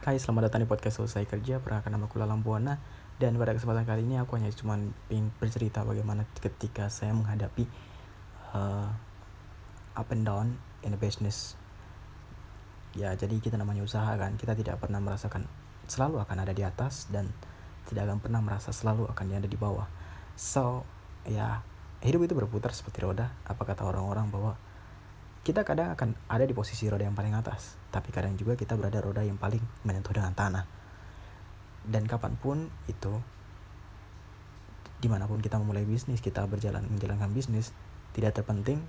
Hai, selamat datang di podcast Selesai Kerja. Perkenalkan nama aku Lalang Buana dan pada kesempatan kali ini aku hanya cuma ingin bercerita bagaimana ketika saya menghadapi uh, up and down in a business. Ya, jadi kita namanya usaha kan, kita tidak pernah merasakan selalu akan ada di atas dan tidak akan pernah merasa selalu akan ada di bawah. So, ya hidup itu berputar seperti roda. Apa kata orang-orang bahwa kita kadang akan ada di posisi roda yang paling atas, tapi kadang juga kita berada roda yang paling menyentuh dengan tanah. Dan kapan pun itu, di mana pun kita memulai bisnis, kita berjalan menjalankan bisnis, tidak terpenting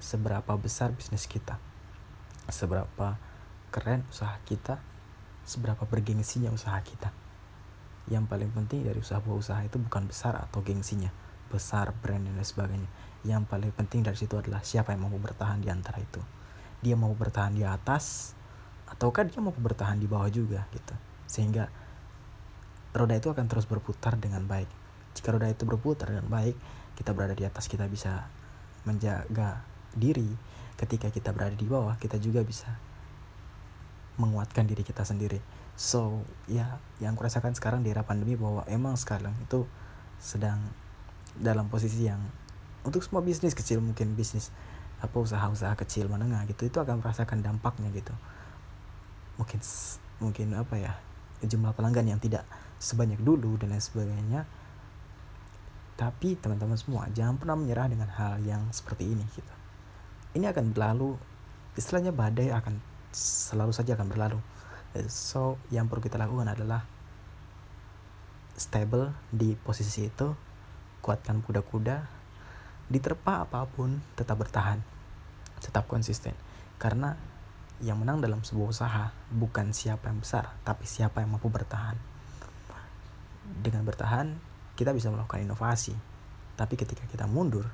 seberapa besar bisnis kita, seberapa keren usaha kita, seberapa bergengsinya usaha kita. Yang paling penting dari usaha usaha itu bukan besar atau gengsinya, besar brand dan sebagainya. Yang paling penting dari situ adalah siapa yang mau bertahan di antara itu. Dia mau bertahan di atas ataukah dia mau bertahan di bawah juga gitu. Sehingga roda itu akan terus berputar dengan baik. Jika roda itu berputar dengan baik kita berada di atas kita bisa menjaga diri. Ketika kita berada di bawah kita juga bisa menguatkan diri kita sendiri. So ya yang kurasakan sekarang di era pandemi bahwa emang sekarang itu sedang dalam posisi yang untuk semua bisnis kecil mungkin bisnis apa usaha-usaha kecil menengah gitu itu akan merasakan dampaknya gitu. Mungkin mungkin apa ya jumlah pelanggan yang tidak sebanyak dulu dan lain sebagainya. Tapi teman-teman semua jangan pernah menyerah dengan hal yang seperti ini gitu. Ini akan berlalu istilahnya badai akan selalu saja akan berlalu. So yang perlu kita lakukan adalah stable di posisi itu kuatkan kuda-kuda diterpa apa pun tetap bertahan tetap konsisten. Karena yang menang dalam sebuah usaha bukan siapa yang besar tapi siapa yang mampu bertahan. Dengan bertahan kita bisa melakukan inovasi. Tapi ketika kita mundur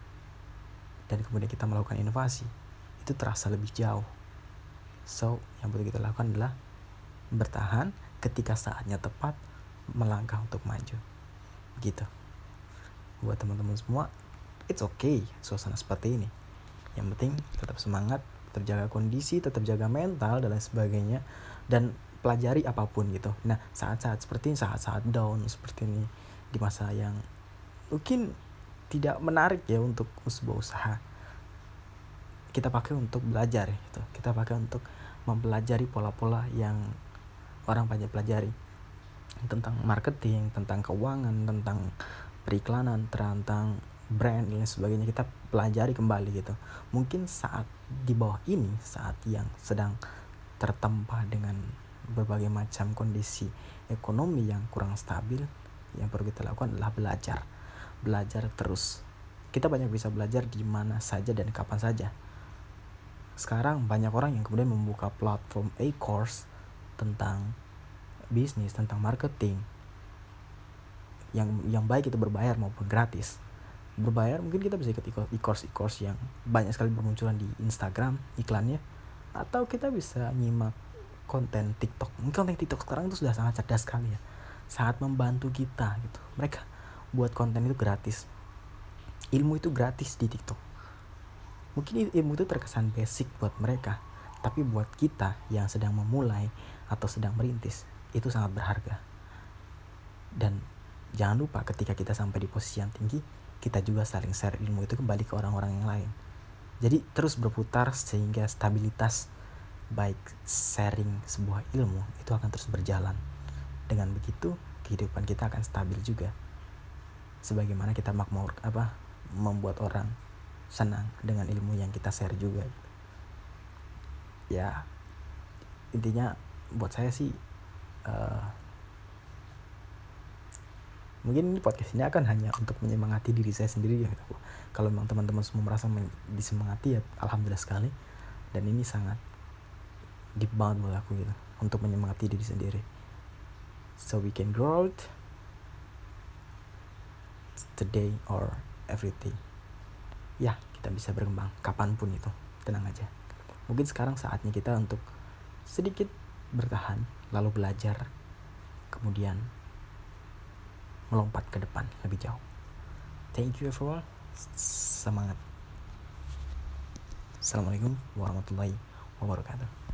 dan kemudian kita melakukan inovasi itu terasa lebih jauh. So yang perlu kita lakukan adalah bertahan ketika saatnya tepat melangkah untuk maju. Gitu buat teman-teman semua it's okay suasana seperti ini. Yang penting tetap semangat tetap jaga kondisi tetap jaga mental dan lain sebagainya dan pelajari apa pun gitu. Nah saat-saat seperti ini saat-saat down seperti ini di masa yang mungkin tidak menarik ya untuk sebuah usaha kita pakai untuk belajar gitu. Kita pakai untuk mempelajari pola-pola yang orang banyak pelajari. Tentang marketing tentang keuangan tentang periklanan tentang brand dan sebagainya kita pelajari kembali gitu. Mungkin saat di bawah ini saat yang sedang tertempa dengan berbagai macam kondisi ekonomi yang kurang stabil yang perlu kita lakukan adalah belajar. Belajar terus. Kita banyak bisa belajar di mana saja dan kapan saja. Sekarang banyak orang yang kemudian membuka platform e-course tentang bisnis tentang marketing yang yang baik itu berbayar maupun gratis. Berbayar mungkin kita bisa ikut e-course e-course yang banyak sekali bermunculan di Instagram iklannya atau kita bisa nyimak konten TikTok. Mungkin konten TikTok sekarang itu sudah sangat cerdas sekali ya sangat membantu kita gitu. Mereka buat konten itu gratis. Ilmu itu gratis di TikTok. Mungkin ilmu itu terkesan basic buat mereka tapi buat kita yang sedang memulai atau sedang merintis itu sangat berharga. Dan jangan lupa ketika kita sampai di posisi yang tinggi kita juga saling share ilmu itu kembali ke orang-orang yang lain. Jadi terus berputar sehingga stabilitas baik sharing sebuah ilmu itu akan terus berjalan. Dengan begitu kehidupan kita akan stabil juga. Sebagaimana kita makmur apa membuat orang senang dengan ilmu yang kita share juga. Ya intinya buat saya sih uh, mungkin podcast ini akan hanya untuk menyemangati diri saya sendiri gitu. Kalau memang teman-teman semua merasa disemangati ya alhamdulillah sekali. Dan ini sangat deep banget buat aku gitu untuk menyemangati diri sendiri. So we can grow today or everyday. Ya, kita bisa berkembang kapan pun itu. Tenang aja. Mungkin sekarang saatnya kita untuk sedikit bertahan, lalu belajar, kemudian melompat ke depan lebih jauh. Thank you everyone. Semangat. Assalamualaikum warahmatullahi wabarakatuh.